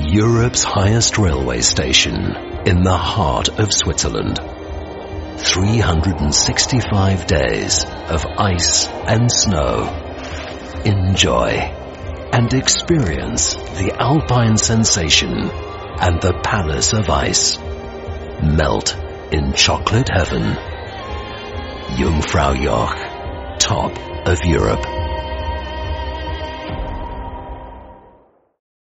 Europe's highest railway station in the heart of Switzerland. 365 days of ice and snow. Enjoy and experience the alpine sensation and the palace of ice. Melt in chocolate heaven. Jungfraujoch, top of Europe.